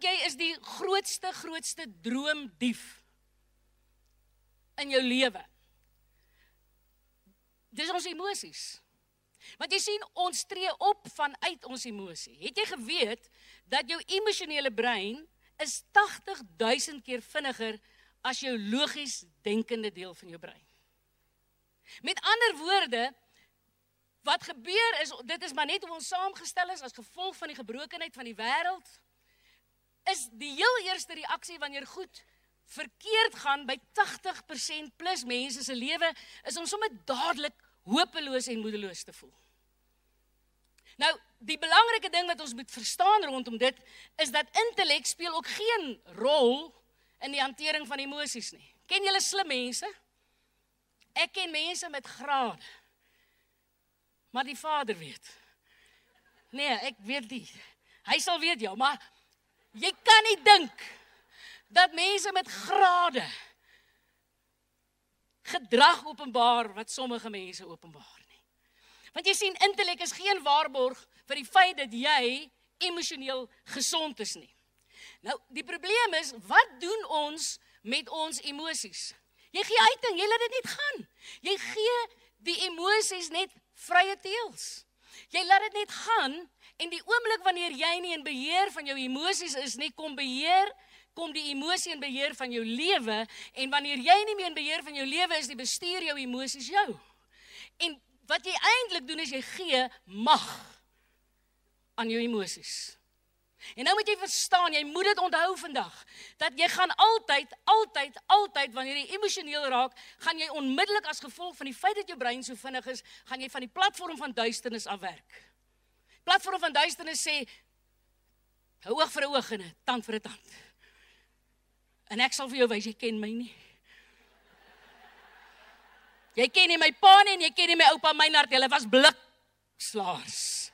dink jy is die grootste grootste droomdief in jou lewe? Dis ons emosies. Want jy sien ons tree op vanuit ons emosie. Het jy geweet dat jou emosionele brein is 80000 keer vinniger as jou logies denkende deel van jou brein? Met ander woorde, wat gebeur is dit is maar net hoe ons saamgestel is as gevolg van die gebrokenheid van die wêreld is die heel eerste reaksie wanneer goed verkeerd gaan by 80% plus mense se lewe is om sommer dadelik hopeloos en moedeloos te voel. Nou, die belangrike ding wat ons moet verstaan rondom dit is dat intellek speel ook geen rol in die hantering van emosies nie. Ken julle slim mense? Ek ken mense met grade. Maar die Vader weet. Nee, ek weet nie. Hy sal weet jou, maar jy kan nie dink dat mense met grade gedrag openbaar wat sommige mense openbaar nie. Want jy sien intellek is geen waarborg vir die feit dat jy emosioneel gesond is nie. Nou, die probleem is, wat doen ons met ons emosies? Jy gee uiting, jy laat dit net gaan. Jy gee die emosies net vrye teels. Jy laat dit net gaan en die oomblik wanneer jy nie in beheer van jou emosies is nie, kom beheer kom die emosie in beheer van jou lewe en wanneer jy nie meer in beheer van jou lewe is, die bestuur jou emosies jou. En wat jy eintlik doen is jy gee mag aan jou emosies. En nou moet jy verstaan, jy moet dit onthou vandag dat jy gaan altyd, altyd, altyd wanneer jy emosioneel raak, gaan jy onmiddellik as gevolg van die feit dat jou brein so vinnig is, gaan jy van die platform van duisternis afwerk. Platform van duisternis sê oog vir oog en 'n tand vir 'n tand. En ek sal vir jou wys jy ken my nie. Jy ken nie my pa nie en jy ken nie my oupa Meinhard, hulle was blikslaers.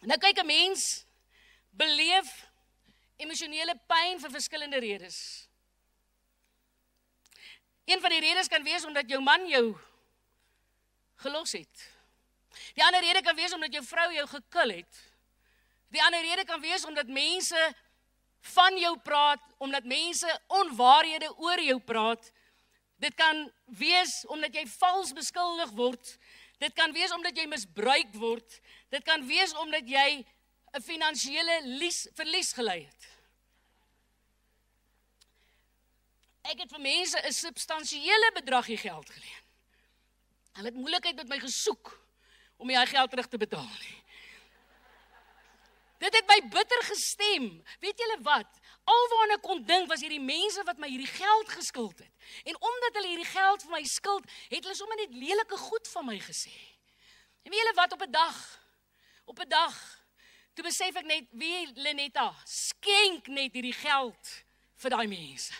Nou kyk 'n mens beleef emosionele pyn vir verskillende redes. Een van die redes kan wees omdat jou man jou gelos het. Die ander rede kan wees omdat jou vrou jou gekil het. Die ander rede kan wees omdat mense van jou praat omdat mense onwaarhede oor jou praat. Dit kan wees omdat jy vals beskuldig word. Dit kan wees omdat jy misbruik word. Dit kan wees omdat jy 'n finansiële verlies gely het. Ek het vir mense 'n substansiële bedragie geld geleen. Hulle het moeilikheid met my gesoek om my geld terug te betaal nie. Dit het my bitter gestem. Weet julle wat? Alwaar ek kon dink was hierdie mense wat my hierdie geld geskuld het. En omdat hulle hierdie geld vir my skuld, het hulle sommer net lelike goed van my gesê. En weet julle wat op 'n dag op 'n dag toe besef ek net wie Lenetta skenk net hierdie geld vir daai mense.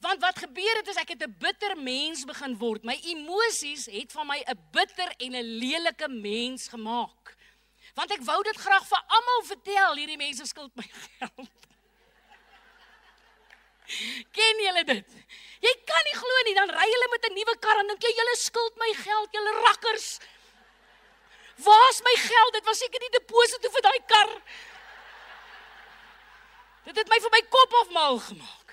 Want wat gebeur het is ek het 'n bitter mens begin word. My emosies het van my 'n bitter en 'n lelike mens gemaak. Want ek wou dit graag vir almal vertel, hierdie mense skuld my geld. Ken julle dit? Jy kan nie glo nie, dan ry hulle met 'n nuwe kar en dink jy julle skuld my geld, julle rakkers. Waar's my geld? Dit was seker die deposito vir daai kar. Dit het my vir my kop afmaal gemaak.